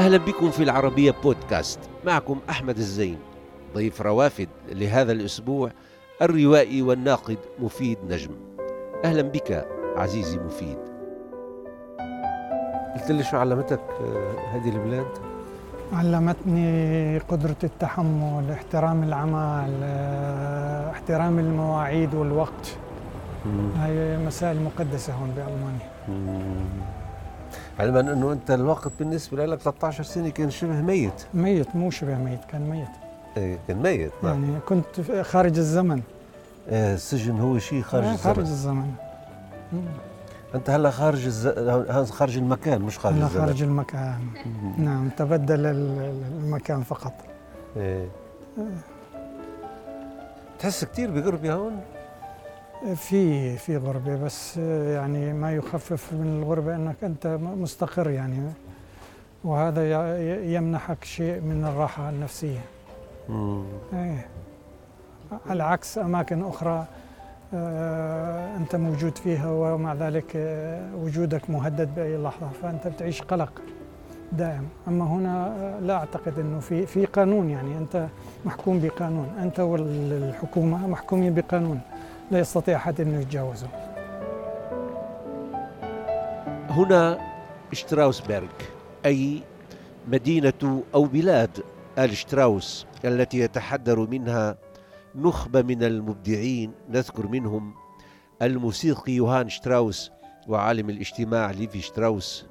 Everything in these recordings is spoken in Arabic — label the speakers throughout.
Speaker 1: أهلا بكم في العربية بودكاست. معكم أحمد الزين. ضيف روافد لهذا الأسبوع الروائي والناقد مفيد نجم. أهلا بك عزيزي مفيد. قلت لي شو علمتك آه، هذه البلاد؟
Speaker 2: علمتني قدرة التحمل احترام العمل آه، احترام المواعيد والوقت. هاي مسائل مقدسة هون بألمانيا.
Speaker 1: علما أنه أنت الوقت بالنسبة لك 13 سنة كان شبه ميت.
Speaker 2: ميت مو شبه ميت كان ميت.
Speaker 1: إيه كان ميت
Speaker 2: نعم. يعني كنت خارج الزمن.
Speaker 1: إيه السجن هو شيء خارج
Speaker 2: آه،
Speaker 1: الزمن.
Speaker 2: خارج الزمن.
Speaker 1: أنت هلا خارج الز... خارج المكان مش خارج
Speaker 2: هلا
Speaker 1: الزمن.
Speaker 2: خارج المكان. نعم تبدل المكان فقط.
Speaker 1: إيه. تحس كثير بقربي هون؟
Speaker 2: في في غربة بس يعني ما يخفف من الغربة أنك أنت مستقر يعني. وهذا يمنحك شيء من الراحة النفسية. إيه. على عكس أماكن أخرى آه، أنت موجود فيها ومع ذلك آه، وجودك مهدد بأي لحظة فأنت بتعيش قلق دائم. أما هنا آه، لا أعتقد أنه في في قانون يعني أنت محكوم بقانون. أنت والحكومة محكومين بقانون. لا يستطيع أحد أن يتجاوزه.
Speaker 1: هنا شتراوسبرغ أي مدينة أو بلاد آل شتراوس التي يتحدر منها نخبة من المبدعين نذكر منهم الموسيقي يوهان شتراوس وعالم الاجتماع ليفي شتراوس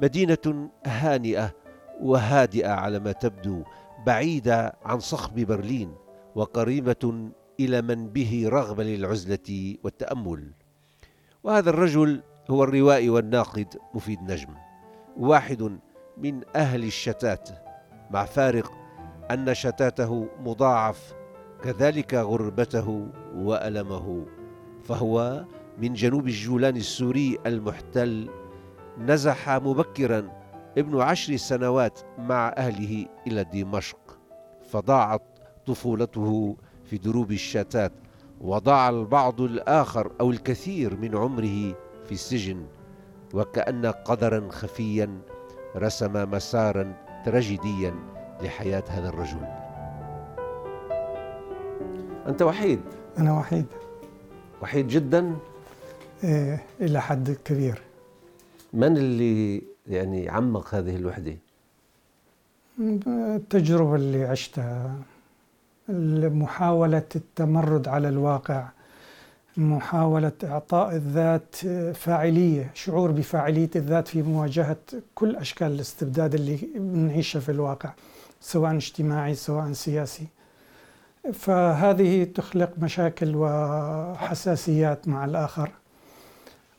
Speaker 1: مدينة هانئة وهادئة على ما تبدو بعيدة عن صخب برلين وقريبة إلى من به رغبة للعزلة والتأمل. وهذا الرجل هو الروائي والناقد مفيد نجم واحد من أهل الشتات مع فارق أن شتاته مضاعف كذلك غربته وألمه. فهو من جنوب الجولان السوري المحتل نزح مبكرا ابن عشر سنوات مع أهله إلى دمشق فضاعت طفولته في دروب الشتات وضاع البعض الآخر أو الكثير من عمره في السجن وكأن قدرا خفيا رسم مسارا تراجيديا لحياة هذا الرجل. أنت وحيد؟
Speaker 2: أنا وحيد.
Speaker 1: وحيد جدا؟
Speaker 2: إيه إلى حد كبير.
Speaker 1: من اللي يعني عمق هذه الوحدة؟
Speaker 2: التجربة اللي عشتها. محاولة التمرد على الواقع محاولة إعطاء الذات فاعلية شعور بفاعلية الذات في مواجهة كل أشكال الاستبداد اللي بنعيشها في الواقع سواء اجتماعي سواء سياسي. فهذه تخلق مشاكل وحساسيات مع الآخر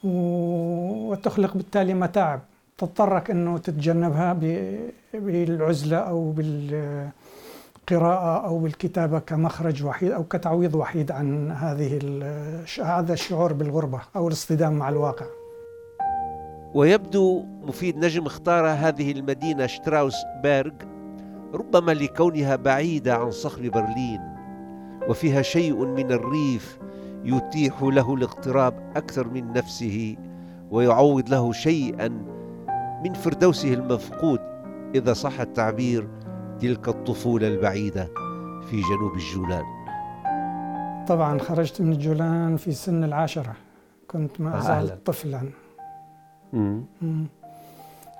Speaker 2: وتخلق بالتالي متاعب تضطرك أنه تتجنبها بالعزلة أو بال بالقراءة أو بالكتابة كمخرج وحيد أو كتعويض وحيد عن هذه هذا الشعور بالغربة أو الاصطدام مع الواقع.
Speaker 1: ويبدو مفيد نجم اختار هذه المدينة شتراوس بيرغ ربما لكونها بعيدة عن صخر برلين وفيها شيء من الريف يتيح له الاقتراب أكثر من نفسه ويعوض له شيئا من فردوسه المفقود إذا صح التعبير تلك الطفولة البعيدة في جنوب الجولان.
Speaker 2: طبعا خرجت من الجولان في سن العاشرة. كنت ما أزال طفلا.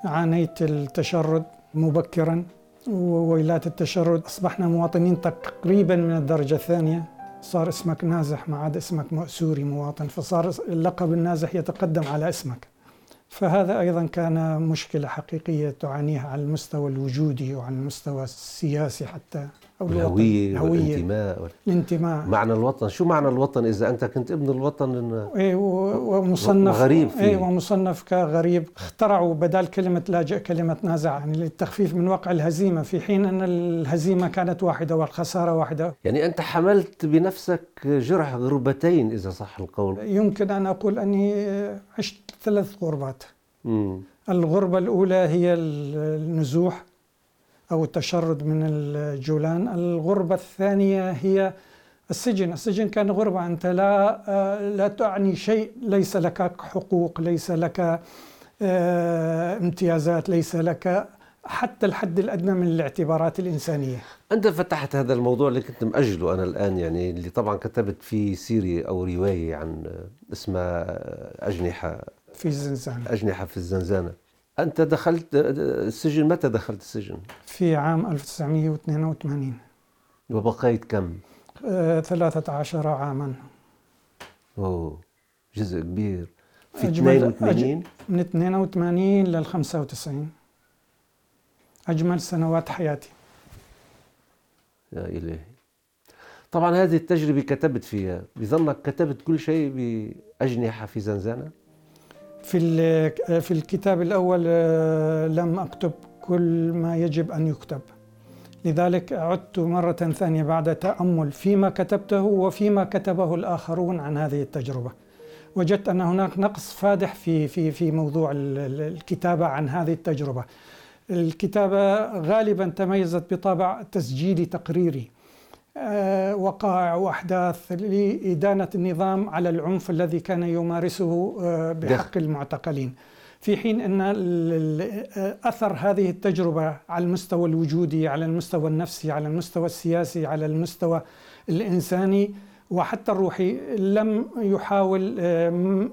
Speaker 2: عانيت التشرد مبكرا وويلات التشرد أصبحنا مواطنين تقريبا من الدرجة الثانية. صار اسمك نازح ما عاد اسمك سوري مواطن فصار اللقب النازح يتقدم على اسمك. فهذا أيضا كان مشكلة حقيقية تعانيها على المستوى الوجودي وعلى المستوى السياسي حتى.
Speaker 1: أو الهوية والانتماء
Speaker 2: الانتماء.
Speaker 1: معنى الوطن. شو معنى الوطن؟ إذا أنت كنت ابن الوطن إن
Speaker 2: إيه ومصنف
Speaker 1: غريب فيه.
Speaker 2: إيه ومصنف كغريب. اخترعوا بدل كلمة لاجئ كلمة نازع يعني للتخفيف من واقع الهزيمة في حين أن الهزيمة كانت واحدة والخسارة واحدة.
Speaker 1: يعني أنت حملت بنفسك جرح غربتين إذا صح القول.
Speaker 2: يمكن أن أقول أني عشت ثلاث غربات. مم. الغربة الأولى هي النزوح. أو التشرد من الجولان. الغربة الثانية هي السجن. السجن كان غربة. أنت لا آه، لا تعني شيء. ليس لك حقوق ليس لك آه، امتيازات ليس لك حتى الحد الأدنى من الاعتبارات الإنسانية.
Speaker 1: أنت فتحت هذا الموضوع اللي كنت مأجله أنا الآن يعني اللي طبعا كتبت فيه سيري أو رواية عن اسمها أجنحة
Speaker 2: في الزنزانه
Speaker 1: أجنحة في الزنزانة. أنت دخلت السجن متى دخلت السجن؟
Speaker 2: في عام 1982
Speaker 1: وبقيت كم؟
Speaker 2: آه 13 عاما.
Speaker 1: أوه جزء كبير. في 82
Speaker 2: من 82 لل 95 أجمل سنوات حياتي
Speaker 1: يا إلهي طبعا هذه التجربة كتبت فيها بظنك كتبت كل شيء بأجنحة في زنزانة
Speaker 2: في في الكتاب الأول آه، لم أكتب كل ما يجب أن يكتب. لذلك عدت مرة ثانية بعد تأمل فيما كتبته وفيما كتبه الآخرون عن هذه التجربة. وجدت أن هناك نقص فادح في في في موضوع الكتابة عن هذه التجربة. الكتابة غالبا تميزت بطابع تسجيلي تقريري. وقائع وأحداث لإدانة النظام على العنف الذي كان يمارسه آه، بحق المعتقلين. في حين أن أثر هذه التجربة على المستوى الوجودي على المستوى النفسي على المستوى السياسي على المستوى الإنساني وحتى الروحي لم يحاول آه،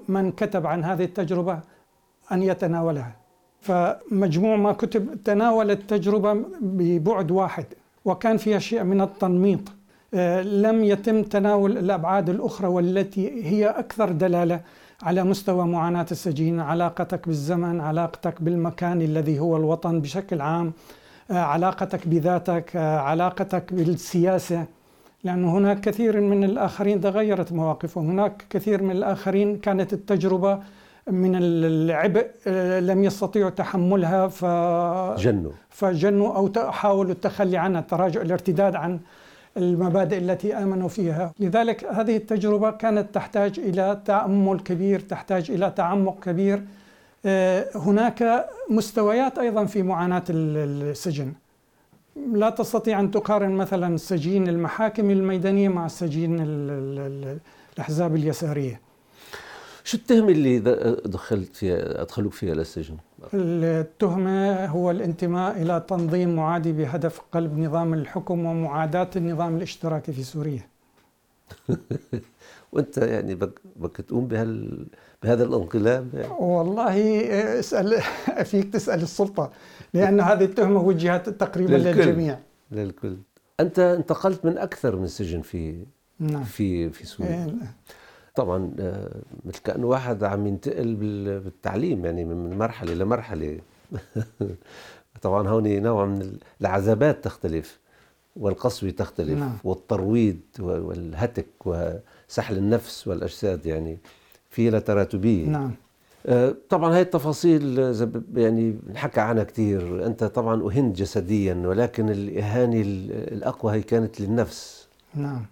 Speaker 2: من كتب عن هذه التجربة أن يتناولها. فمجموع ما كتب تناول التجربة ببعد واحد. وكان فيها شيء من التنميط. آه، لم يتم تناول الأبعاد الأخرى والتي هي أكثر دلالة على مستوى معاناة السجين علاقتك بالزمن علاقتك بالمكان الذي هو الوطن بشكل عام آه، علاقتك بذاتك آه، علاقتك بالسياسة لأن هناك كثير من الآخرين تغيرت مواقفهم. هناك كثير من الآخرين كانت التجربة من العبء آه، لم يستطيعوا تحملها ف
Speaker 1: جنوا
Speaker 2: فجنوا أو حاولوا التخلي عنها التراجع الارتداد عن المبادئ التي آمنوا فيها، لذلك هذه التجربة كانت تحتاج إلى تأمل كبير، تحتاج إلى تعمق كبير. آه، هناك مستويات أيضا في معاناة السجن. لا تستطيع أن تقارن مثلا سجين المحاكم الميدانية مع سجين الأحزاب اليسارية.
Speaker 1: شو التهمة اللي دخلت فيها أدخلوك فيها للسجن؟
Speaker 2: التهمة هو الانتماء إلى تنظيم معادي بهدف قلب نظام الحكم ومعاداة النظام الاشتراكي في سوريا
Speaker 1: وأنت يعني بك, بك تقوم بهال بهذا الانقلاب يعني.
Speaker 2: والله اسال فيك تسأل السلطة لأن هذه التهمة وجهت تقريبا
Speaker 1: للكل.
Speaker 2: للجميع
Speaker 1: للكل أنت انتقلت من أكثر من سجن في نعم. في في سوريا إيه. طبعا آه، مثل كأنه واحد عم ينتقل بالتعليم يعني من مرحلة لمرحلة. طبعا هون نوع من العذابات تختلف والقسوة تختلف نعم. والترويض والهتك وسحل النفس والأجساد يعني في لها تراتبية.
Speaker 2: نعم.
Speaker 1: آه، طبعا هاي التفاصيل يعني نحكى عنها كثير أنت طبعا أهنت جسديا ولكن الإهانة الأقوى هي كانت للنفس.
Speaker 2: نعم.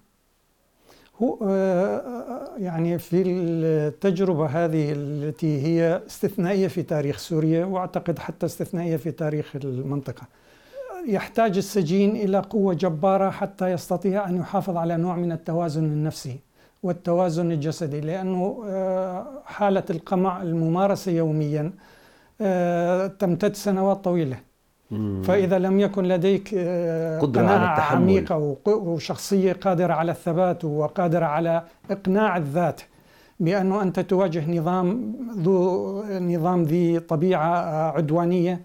Speaker 2: هو آه، آه، يعني في التجربة هذه التي هي استثنائية في تاريخ سوريا وأعتقد حتى استثنائية في تاريخ المنطقة. يحتاج السجين إلى قوة جبارة حتى يستطيع أن يحافظ على نوع من التوازن النفسي والتوازن الجسدي لأنه آه، حالة القمع الممارسة يوميا تمتد سنوات طويلة. فإذا لم يكن لديك
Speaker 1: آه، قدرة قناعة على التحمل.
Speaker 2: عميقة وشخصية قادرة على الثبات وقادرة على إقناع الذات بأنه أنت تواجه نظام ذو نظام ذي طبيعة آه، عدوانية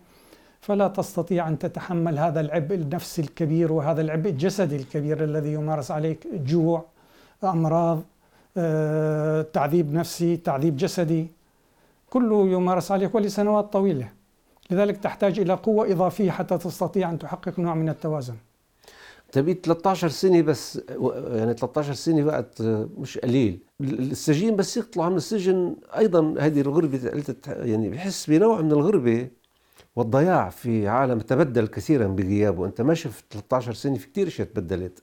Speaker 2: فلا تستطيع أن تتحمل هذا العبء النفسي الكبير وهذا العبء الجسدي الكبير الذي يمارس عليك جوع أمراض آه، تعذيب نفسي تعذيب جسدي كله يمارس عليك ولسنوات طويلة لذلك تحتاج إلى قوة إضافية حتى تستطيع أن تحقق نوع من التوازن.
Speaker 1: تبي 13 سنة بس يعني 13 سنة وقت مش قليل. السجين بس يطلع من السجن أيضا هذه الغربة يعني بحس بنوع من الغربة والضياع في عالم تبدل كثيرا بغيابه. أنت ما شفت 13 سنة في كثير أشياء تبدلت.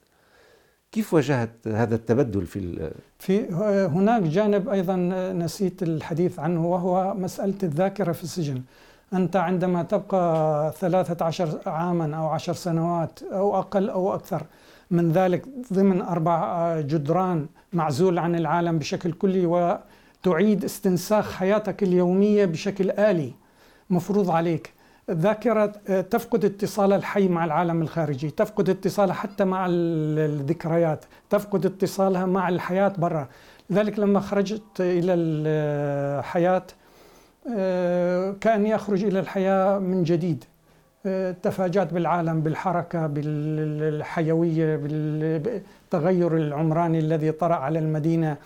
Speaker 1: كيف واجهت هذا التبدل في
Speaker 2: في هناك جانب أيضا نسيت الحديث عنه وهو مسألة الذاكرة في السجن. أنت عندما تبقى ثلاثة عشر عاما أو عشر سنوات أو أقل أو أكثر من ذلك ضمن أربع جدران معزول عن العالم بشكل كلي وتعيد استنساخ حياتك اليومية بشكل آلي مفروض عليك. الذاكرة تفقد اتصال الحي مع العالم الخارجي تفقد اتصالها حتى مع الذكريات تفقد اتصالها مع الحياة برا. لذلك لما خرجت إلى الحياة آه، كأني أخرج إلى الحياة من جديد. آه، تفاجأت بالعالم بالحركة بالحيوية بالتغير العمراني الذي طرأ على المدينة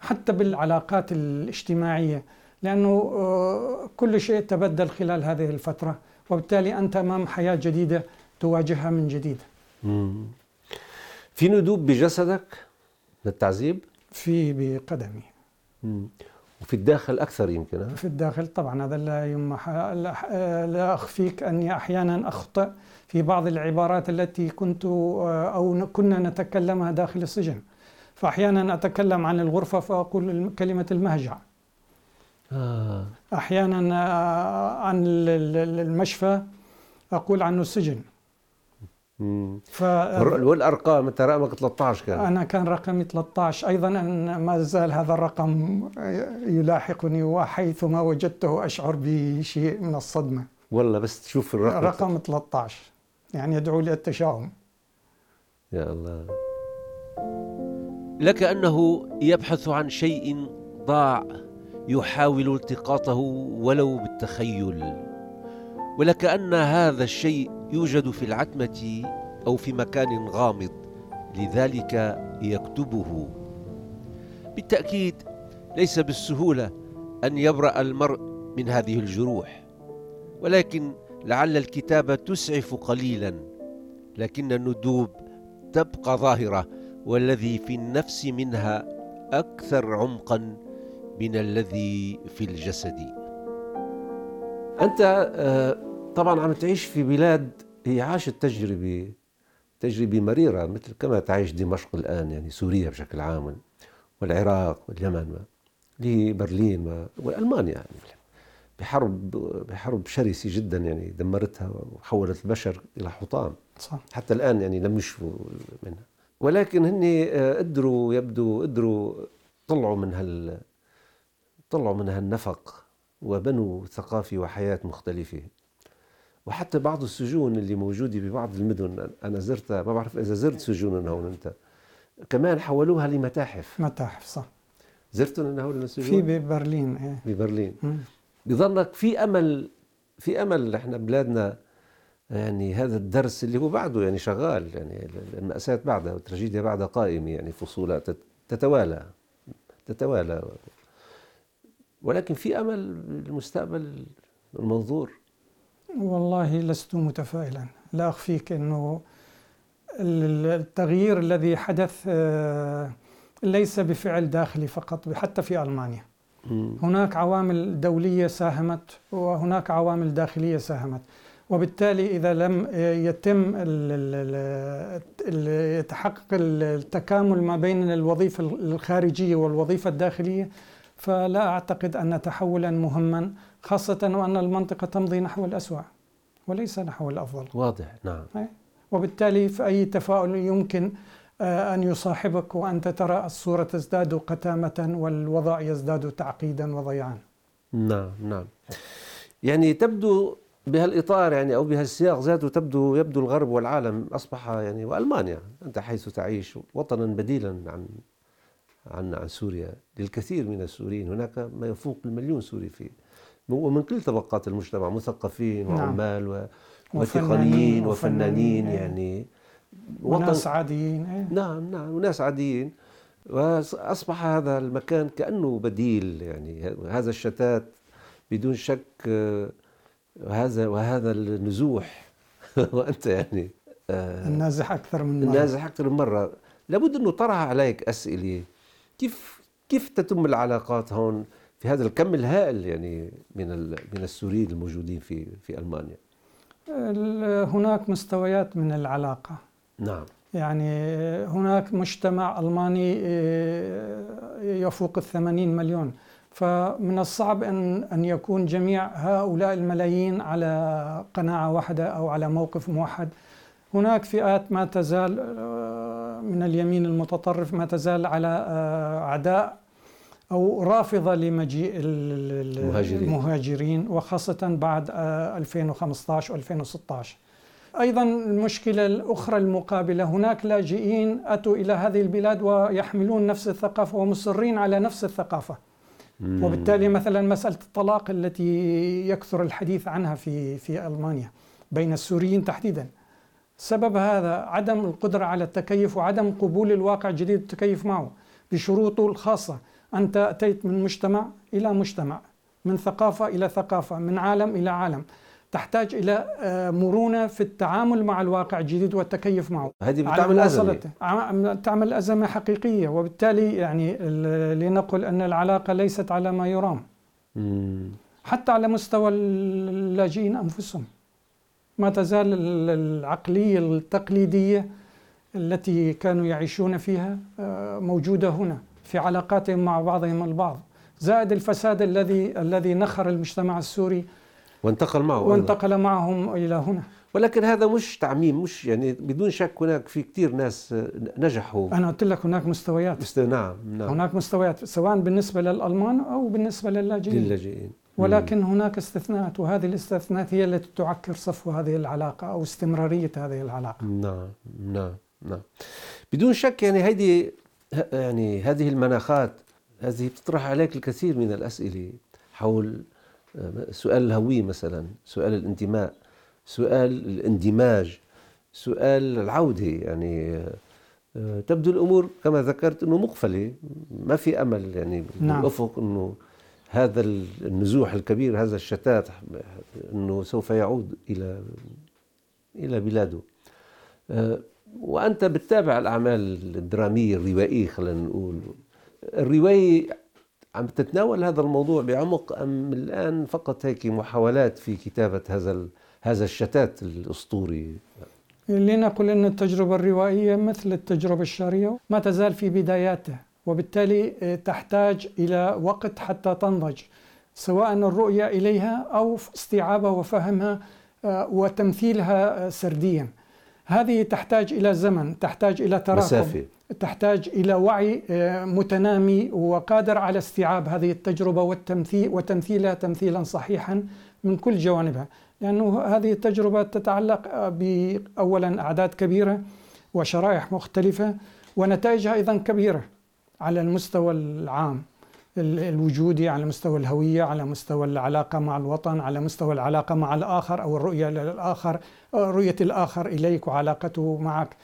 Speaker 2: حتى بالعلاقات الاجتماعية. لأنه آه، كل شيء تبدل خلال هذه الفترة وبالتالي أنت أمام حياة جديدة تواجهها من جديد.
Speaker 1: في ندوب بجسدك للتعذيب؟
Speaker 2: في بقدمي.
Speaker 1: وفي الداخل أكثر يمكن
Speaker 2: في الداخل طبعا هذا لا يمح لا أخفيك أني أحيانا أخطئ في بعض العبارات التي كنت آه، أو كنا نتكلمها داخل السجن. فأحيانا أتكلم عن الغرفة فأقول كلمة المهجع. آه. أحيانا آه، عن المشفى أقول عنه السجن.
Speaker 1: ف والأرقام أنت رقمك 13 كان.
Speaker 2: أنا كان رقمي 13 أيضا أن ما زال هذا الرقم يلاحقني وحيثما وجدته أشعر بشيء من الصدمة.
Speaker 1: والله بس تشوف الرقم.
Speaker 2: رقم 13 يعني يدعو للتشاؤم
Speaker 1: يا الله. لك أنه يبحث عن شيء ضاع يحاول التقاطه ولو بالتخيل. ولكأن هذا الشيء يوجد في العتمة أو في مكان غامض لذلك يكتبه. بالتأكيد ليس بالسهولة أن يبرأ المرء من هذه الجروح ولكن لعل الكتابة تسعف قليلا لكن الندوب تبقى ظاهرة والذي في النفس منها أكثر عمقا من الذي في الجسد. أنت آه، طبعا عم تعيش في بلاد هي عاشت تجربة تجربة مريرة مثل كما تعيش دمشق الآن يعني سوريا بشكل عام والعراق واليمن لبرلين والمانيا يعني بحرب بحرب شرسة جدا يعني دمرتها وحولت البشر إلى حطام. صح. حتى الآن يعني لم يشفوا منها. ولكن هن آه، قدروا يبدو قدروا طلعوا من هال طلعوا من هالنفق وبنوا ثقافة وحياة مختلفة. وحتى بعض السجون اللي موجودة ببعض المدن أنا زرتها ما بعرف إذا زرت سجون هون أنت. كمان حولوها لمتاحف.
Speaker 2: متاحف صح.
Speaker 1: زرتوا هول السجون
Speaker 2: في ببرلين إيه.
Speaker 1: ببرلين. بظنك في أمل في أمل إحنا بلادنا يعني هذا الدرس اللي هو بعده يعني شغال يعني المأساة بعدها والتراجيديا بعدها قائمة يعني فصولات تتوالى تتوالى. ولكن في أمل المستقبل المنظور.
Speaker 2: والله لست متفائلا. لا أخفيك أنه التغيير الذي حدث آه، ليس بفعل داخلي فقط حتى في ألمانيا. هناك عوامل دولية ساهمت وهناك عوامل داخلية ساهمت. وبالتالي إذا لم يتم يتحقق التكامل ما بين الوظيفة الخارجية والوظيفة الداخلية فلا أعتقد أن تحولا مهما. خاصة وأن المنطقة تمضي نحو الأسوأ وليس نحو الأفضل.
Speaker 1: واضح نعم.
Speaker 2: وبالتالي في أي تفاؤل يمكن آه، أن يصاحبك وأنت ترى الصورة تزداد قتامة والوضع يزداد تعقيدا وضياعا.
Speaker 1: نعم نعم. يعني تبدو بهالإطار يعني أو بهالسياق ذاته تبدو يبدو الغرب والعالم أصبح يعني وألمانيا أنت حيث تعيش وطنا بديلا عن عن عن سوريا للكثير من السوريين. هناك ما يفوق المليون سوري في ومن كل طبقات المجتمع مثقفين نعم. وعمال نعم. وتقنيين وفنانين
Speaker 2: إيه.
Speaker 1: يعني
Speaker 2: وناس عاديين إيه.
Speaker 1: نعم نعم وناس عاديين وأصبح هذا المكان كأنه بديل يعني هذا الشتات بدون شك وهذا وهذا النزوح وأنت يعني
Speaker 2: آه، النازح أكثر من
Speaker 1: مرة النازح أكثر من مرة لابد أنه طرح عليك أسئلة كيف كيف تتم العلاقات هون في هذا الكم الهائل يعني من من السوريين الموجودين في في ألمانيا.
Speaker 2: هناك مستويات من العلاقة.
Speaker 1: نعم.
Speaker 2: يعني هناك مجتمع ألماني آه، يفوق الثمانين مليون. فمن الصعب أن أن يكون جميع هؤلاء الملايين على قناعة واحدة أو على موقف موحد. هناك فئات ما تزال آه، من اليمين المتطرف ما تزال على آه، أعداء أو رافضة لمجيء
Speaker 1: المهاجرين.
Speaker 2: المهاجرين وخاصة بعد 2015 و2016 أيضا المشكلة الأخرى المقابلة هناك لاجئين أتوا إلى هذه البلاد ويحملون نفس الثقافة ومصرين على نفس الثقافة
Speaker 1: مم.
Speaker 2: وبالتالي مثلا مسألة الطلاق التي يكثر الحديث عنها في في ألمانيا بين السوريين تحديدا سبب هذا عدم القدرة على التكيف وعدم قبول الواقع الجديد التكيف معه بشروطه الخاصة أنت أتيت من مجتمع إلى مجتمع من ثقافة إلى ثقافة من عالم إلى عالم. تحتاج إلى آه، مرونة في التعامل مع الواقع الجديد والتكيف معه.
Speaker 1: هذه بتعمل أزمة.
Speaker 2: تعمل أزمة حقيقية وبالتالي يعني لنقل أن العلاقة ليست على ما يرام.
Speaker 1: مم.
Speaker 2: حتى على مستوى اللاجئين أنفسهم. ما تزال ال- العقلية التقليدية التي كانوا يعيشون فيها آه، موجودة هنا. في علاقاتهم مع بعضهم البعض. زائد الفساد الذي الذي نخر المجتمع السوري
Speaker 1: وانتقل معه أيضاً.
Speaker 2: وانتقل معهم إلى هنا.
Speaker 1: ولكن هذا مش تعميم مش يعني بدون شك هناك في كثير ناس نجحوا.
Speaker 2: أنا قلت لك هناك مستويات.
Speaker 1: است- نعم نعم.
Speaker 2: هناك مستويات سواء بالنسبة للألمان أو بالنسبة للاجئين.
Speaker 1: للاجئين.
Speaker 2: ولكن هناك استثناءات وهذه الاستثناءات هي التي تعكر صفو هذه العلاقة أو استمرارية هذه العلاقة.
Speaker 1: نعم نعم نعم. بدون شك يعني هيدي ه- يعني هذه المناخات هذه بتطرح عليك الكثير من الأسئلة حول آه، سؤال الهوية مثلا سؤال الانتماء سؤال الاندماج سؤال العودة يعني آه، آه، تبدو الأمور كما ذكرت أنه مقفلة ما في أمل يعني
Speaker 2: نعم.
Speaker 1: بالأفق أنه هذا النزوح الكبير هذا الشتات أنه سوف يعود إلى إلى بلاده وأنت بتتابع الأعمال الدرامية الروائية خلينا نقول. الرواية عم تتناول هذا الموضوع بعمق أم الآن فقط هيك محاولات في كتابة هذا هذا الشتات الأسطوري؟
Speaker 2: لنقل أن التجربة الروائية مثل التجربة الشعرية ما تزال في بداياتها وبالتالي آه، تحتاج إلى وقت حتى تنضج سواء الرؤية إليها أو استيعابها وفهمها آه، وتمثيلها آه، سرديا. هذه تحتاج إلى زمن تحتاج إلى تراكم
Speaker 1: مسافة.
Speaker 2: تحتاج إلى وعي آه، متنامي وقادر على استيعاب هذه التجربة والتمثيل وتمثيلها تمثيلا صحيحا من كل جوانبها. لأنه هذه التجربة تتعلق آه، بأولا أعداد كبيرة وشرائح مختلفة ونتائجها أيضا كبيرة على المستوى العام. ال- الوجودي على مستوى الهوية على مستوى العلاقة مع الوطن على مستوى العلاقة مع الآخر أو الرؤية للآخر رؤية الآخر إليك وعلاقته معك.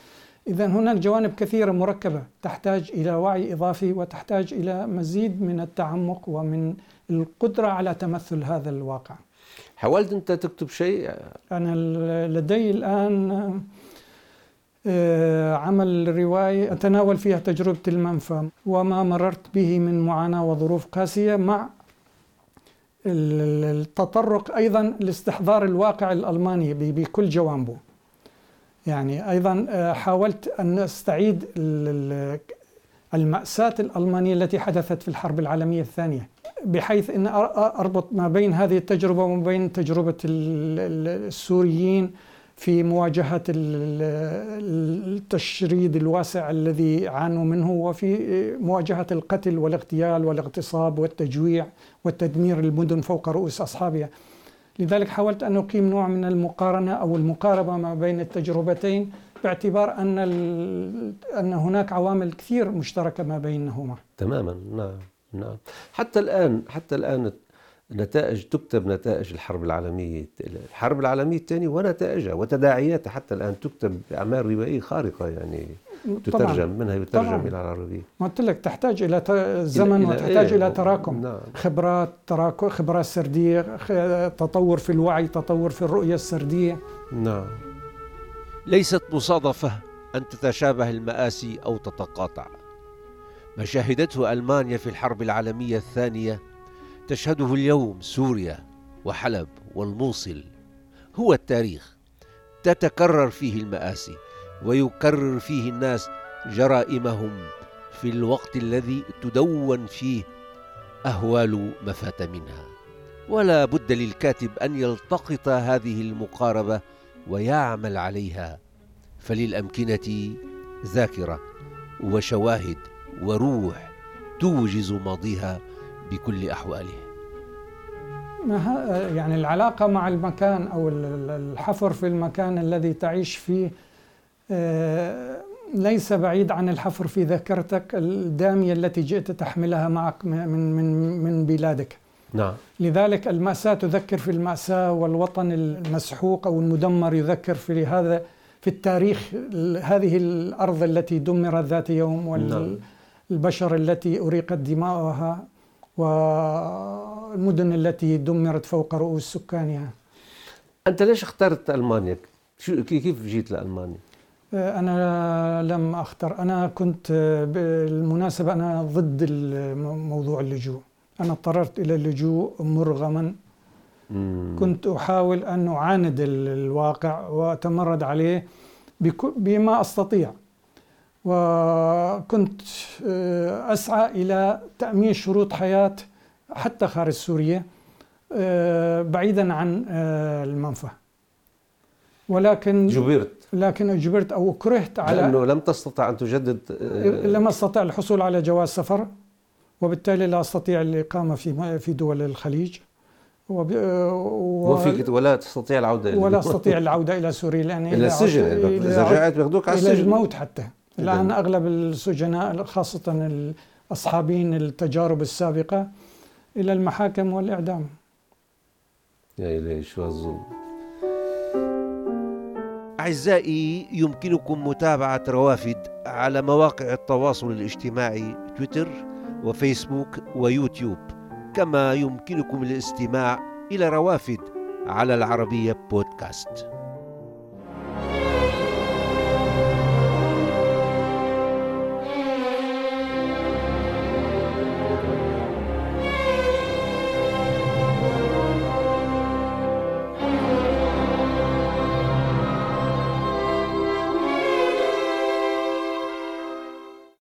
Speaker 2: إذا هناك جوانب كثيرة مركبة تحتاج إلى وعي إضافي وتحتاج إلى مزيد من التعمق ومن القدرة على تمثل هذا الواقع.
Speaker 1: حاولت أنت تكتب شيء؟
Speaker 2: أنا لدي الآن عمل رواية أتناول فيها تجربة المنفى وما مررت به من معاناة وظروف قاسية مع ال- التطرق أيضا لاستحضار الواقع الألماني بكل جوانبه. يعني أيضا آه، حاولت أن أستعيد ال- ال- المأساة الألمانية التي حدثت في الحرب العالمية الثانية بحيث أن أر- أربط ما بين هذه التجربة وما بين تجربة ال- ال- السوريين في مواجهة ال- ال- التشريد الواسع الذي عانوا منه وفي مواجهة القتل والاغتيال والاغتصاب والتجويع والتدمير المدن فوق رؤوس أصحابها. لذلك حاولت أن أقيم نوع من المقارنة أو المقاربة ما بين التجربتين باعتبار أن أن هناك عوامل كثير مشتركة ما بينهما.
Speaker 1: تماما نعم نعم. حتى الآن حتى الآن نتائج تكتب نتائج الحرب العالمية الحرب العالمية الثانية ونتائجها وتداعياتها حتى الآن تكتب بأعمال روائية خارقة يعني
Speaker 2: طبعا.
Speaker 1: تترجم منها يترجم
Speaker 2: طبعاً.
Speaker 1: إلى العربية.
Speaker 2: ما قلت لك تحتاج إلى زمن
Speaker 1: إلى-
Speaker 2: وتحتاج
Speaker 1: إيه،
Speaker 2: إلى تراكم.
Speaker 1: نعم.
Speaker 2: خبرات تراكم خبرات سردية تطور في الوعي تطور في الرؤية السردية.
Speaker 1: نعم.
Speaker 3: ليست مصادفة أن تتشابه المآسي أو تتقاطع. ما شهدته ألمانيا في الحرب العالمية الثانية تشهده اليوم سوريا وحلب والموصل. هو التاريخ. تتكرر فيه المآسي ويكرر فيه الناس جرائمهم في الوقت الذي تدون فيه أهوال ما فات منها. ولا بد للكاتب أن يلتقط هذه المقاربة ويعمل عليها. فللأمكنة ذاكرة وشواهد وروح توجز ماضيها بكل أحواله
Speaker 2: ما يعني العلاقة مع المكان أو الحفر في المكان الذي تعيش فيه آه، ليس بعيد عن الحفر في ذاكرتك الدامية التي جئت تحملها معك من من من بلادك.
Speaker 3: نعم.
Speaker 2: لذلك المأساة تذكر في المأساة والوطن المسحوق أو المدمر يذكر في هذا في التاريخ هذه الأرض التي دمرت ذات يوم والبشر نعم. التي أريقت دماؤها والمدن التي دمرت فوق رؤوس سكانها.
Speaker 3: أنت ليش اخترت ألمانيا؟ شو كيف جيت لألمانيا؟
Speaker 2: أه، أنا لم أختر. أنا كنت بالمناسبة أنا ضد موضوع اللجوء. أنا اضطررت إلى اللجوء مرغما. كنت أحاول أن أعاند الواقع وأتمرد عليه بما أستطيع. وكنت آه، أسعى إلى تأمين شروط حياة حتى خارج سوريا آه، بعيدا عن آه، المنفى. ولكن
Speaker 3: جبرت.
Speaker 2: لكن اجبرت أو كرهت على
Speaker 3: لأنه لم تستطع أن تجدد
Speaker 2: لم أستطع الحصول على جواز سفر وبالتالي لا أستطيع الإقامة في في دول الخليج.
Speaker 3: وب... و... وفيك ولا تستطيع
Speaker 2: العودة ولا أستطيع العودة إلى سوريا لأن
Speaker 3: إلى السجن إذا رجعت بياخذوك على السجن.
Speaker 2: إلى الموت حتى. الآن أغلب السجناء خاصة أصحابين التجارب السابقة إلى المحاكم والإعدام.
Speaker 3: يا إلهي شو الظلم؟
Speaker 1: أعزائي يمكنكم متابعة روافد على مواقع التواصل الاجتماعي تويتر وفيسبوك ويوتيوب. كما يمكنكم الاستماع إلى روافد على العربية بودكاست.